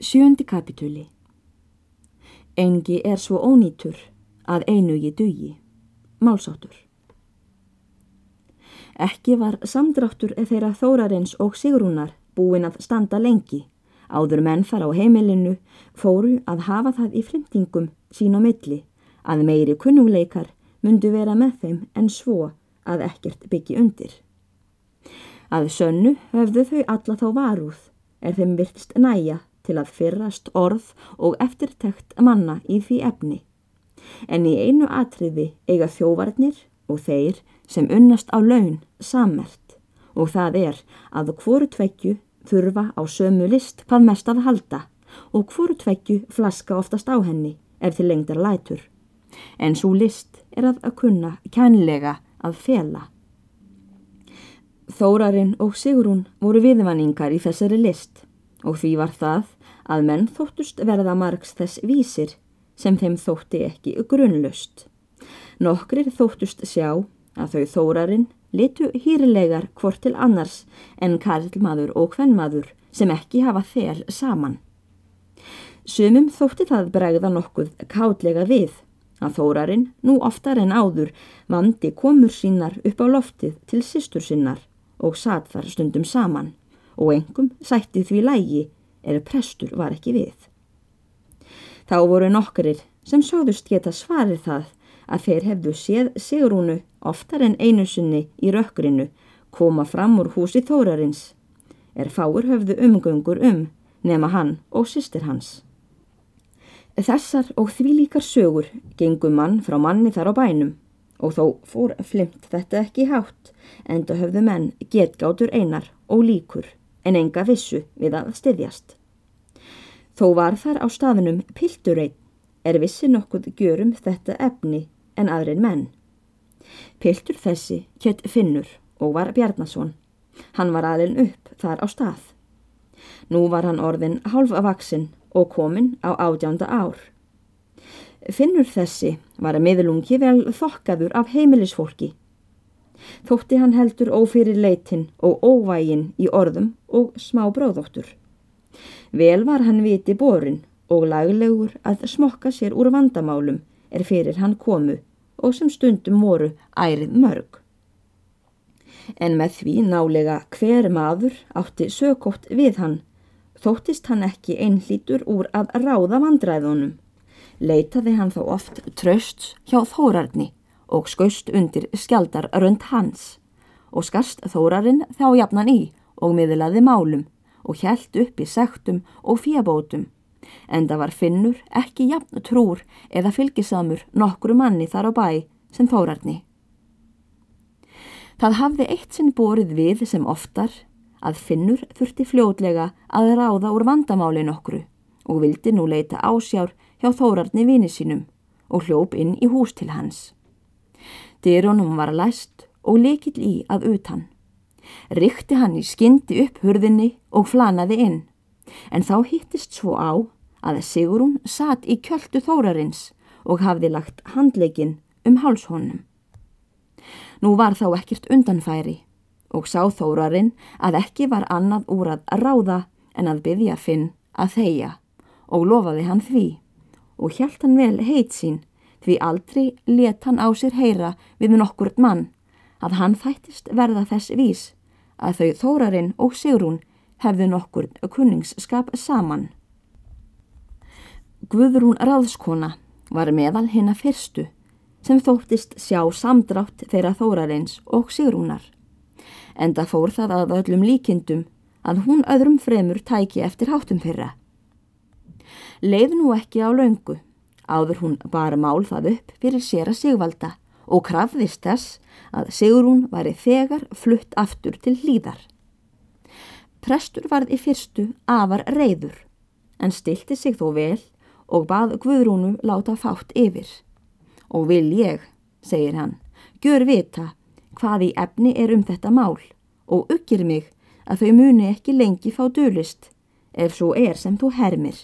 Sjöndi kapitúli Engi er svo ónýtur að einugi dugi. Málsáttur Ekki var samdráttur þeirra þórarins og sigrúnar búin að standa lengi. Áður menn fara á heimilinu fóru að hafa það í flimtingum sín á milli að meiri kunnungleikar myndu vera með þeim en svo að ekkert byggi undir. Að sönnu höfðu þau alla þá varúð er þeim virtist næja til að fyrrast orð og eftirtekt manna í því efni. En í einu atriði eiga þjóvarnir og þeir sem unnast á laun sammert og það er að hvoru tveggju þurfa á sömu list hvað mest að halda og hvoru tveggju flaska oftast á henni ef til lengdar lætur. En svo list er að að kunna kænlega að fela. Þórarinn og Sigrún voru viðvanningar í þessari list og því var það að menn þóttust verða margs þess vísir sem þeim þótti ekki grunnlust. Nokkrir þóttust sjá að þau þórarinn litu hýrlegar hvort til annars en karlmaður og hvennmaður sem ekki hafa þel saman. Sumum þótti það bregða nokkuð kátlega við að þórarinn nú oftar en áður vandi komur sínar upp á loftið til sístur sinnar og satt þar stundum saman og engum sætti því lægi er prestur var ekki við. Þá voru nokkurir sem sögðust geta svarið það að þeir hefðu séð Sigrúnu oftar en einu sinni í rökkrinu koma fram úr húsi Þórarins, er fáur höfðu umgöngur um nema hann og sýstir hans. Þessar og því líkar sögur gengum mann frá manni þar á bænum og þó fór flimt þetta ekki hátt enda höfðu menn getgátur einar og líkur en enga vissu við að styðjast. Þó var þar á staðunum pilturrein er vissi nokkuð gjörum þetta efni en aðrin menn. Piltur þessi kjött Finnur og var Bjarnason. Hann var aðlinn upp þar á stað. Nú var hann orðin hálfa vaksinn og kominn á ádjánda ár. Finnur þessi var að miðlungi vel þokkaður af heimilisfólki. Þótti hann heldur ófyrir leitin og óvægin í orðum og smá bróðóttur. Vel var hann viti borin og laglegur að smokka sér úr vandamálum er fyrir hann komu og sem stundum voru ærið mörg. En með því nálega hver maður átti sökótt við hann, þóttist hann ekki einhlítur úr að ráða vandræðunum. Leitaði hann þá oft tröst hjá þórarni og skaust undir skjaldar rönd hans og skarst þórarinn þá jafnan í og miðlaði málum og hjælt upp í sektum og fíabótum, en það var finnur ekki jafn trúr eða fylgisamur nokkru manni þar á bæ sem þórarni. Það hafði eitt sinn borið við sem oftar að finnur þurfti fljótlega að ráða úr vandamáli nokkru og vildi nú leita ásjár hjá þórarni vini sínum og hljóp inn í hús til hans. Dyrunum var læst og lekill í að utan. Rykti hann í skyndi upp hurðinni og flanaði inn, en þá hittist svo á að Sigurún satt í kjöldu þórarins og hafði lagt handleikin um hálshónum. Nú var þá ekkert undanfæri og sá þórarinn að ekki var annað úr að ráða en að byggja Finn að þeia og lofaði hann því og hjælt hann vel heit sín því aldrei let hann á sér heyra við nokkurt mann að hann þættist verða þess vís að þau Þórarinn og Sigrún hefðu nokkur kunningsskap saman. Guðrún Ráðskona var meðal hinn að fyrstu sem þóttist sjá samdrátt þeirra Þórarins og Sigrúnar. Enda fór það að öllum líkindum að hún öðrum fremur tæki eftir háttum fyrra. Leið nú ekki á laungu, áður hún bara mál það upp fyrir sér að sigvalda og krafðist þess að Sigrún væri þegar flutt aftur til hlýðar. Prestur varð í fyrstu afar reyður en stilti sig þó vel og bað Guðrúnu láta fátt yfir. Og vil ég, segir hann, gjör vita hvað í efni er um þetta mál og uggir mig að þau muni ekki lengi fá dölist ef svo er sem þú hermir.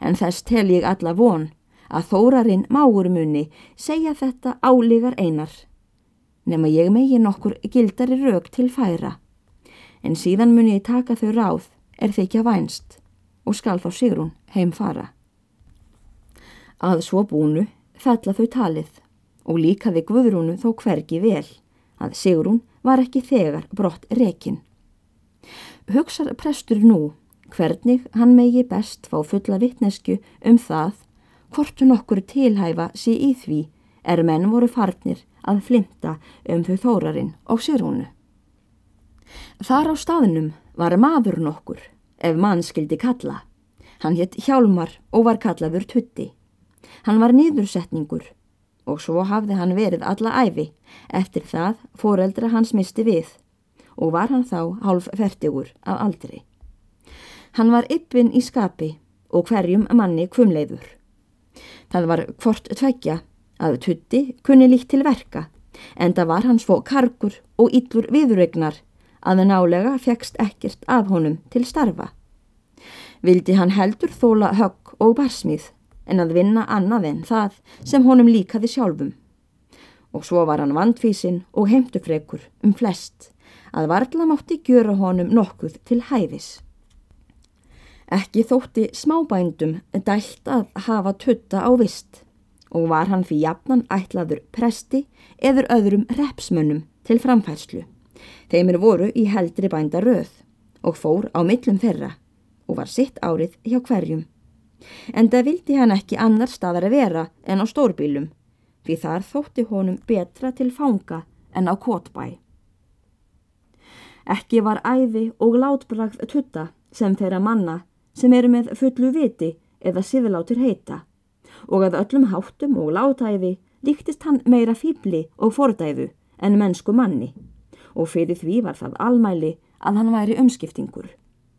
En þess tel ég alla von að þórarinn máur muni segja þetta álegar einar nema ég megi nokkur gildari rauk til færa. En síðan mun ég taka þau ráð, er þykja vænst. og skal þá Sigrún heim fara. Að svo búnu fella þau talið og líkaði Guðrúnu þó hvergi vel að Sigrún var ekki þegar brott rekin. Hugsar prestur nú hvernig hann megi best fá fulla vittnesku um það hvort nokkur tilhæfa sé í því er menn voru farnir að flimta um þau þórarinn og Sigrúnu. Þar á staðnum var maður nokkur ef mann skildi kalla. Hann hétt Hjálmar og var kallaður Tutti. Hann var nýðursetningur og svo hafði hann verið alla æfi. Eftir það foreldra hans misti við og var hann þá hálf ferdigur af aldri. Hann var yppin í skapi og hverjum manni kvumleiður. Það var hvort tveggja að Tutti kunni líkt til verka en það var hann svo kargur og yllur viðregnar að nálega fegst ekkert af honum til starfa. Vildi hann heldur þóla högg og barsmið en að vinna annað en það sem honum líkaði sjálfum. Og svo var hann vandfísin og heimtufrekur um flest að varla mátti gjöra honum nokkuð til hæfis. Ekki þótti smábændum dælt að hafa tutta á vist og var hann fyrir jafnan ætlaður presti eður öðrum repsmönnum til framfærslu. Þeimir voru í heldri bænda röð og fór á millum þeirra og var sitt árið hjá hverjum en það vildi hann ekki annar staðar að vera en á stórbílum, því þar þótti honum betra til fanga en á kotbæ. Ekki var æði og látbragð tutta sem þeirra manna sem eru með fullu viti eða siðlátur heita og að öllum háttum og látæði líktist hann meira fýbli og fordæðu en mennsku manni og fyrir því var það almæli að hann væri umskiptingur.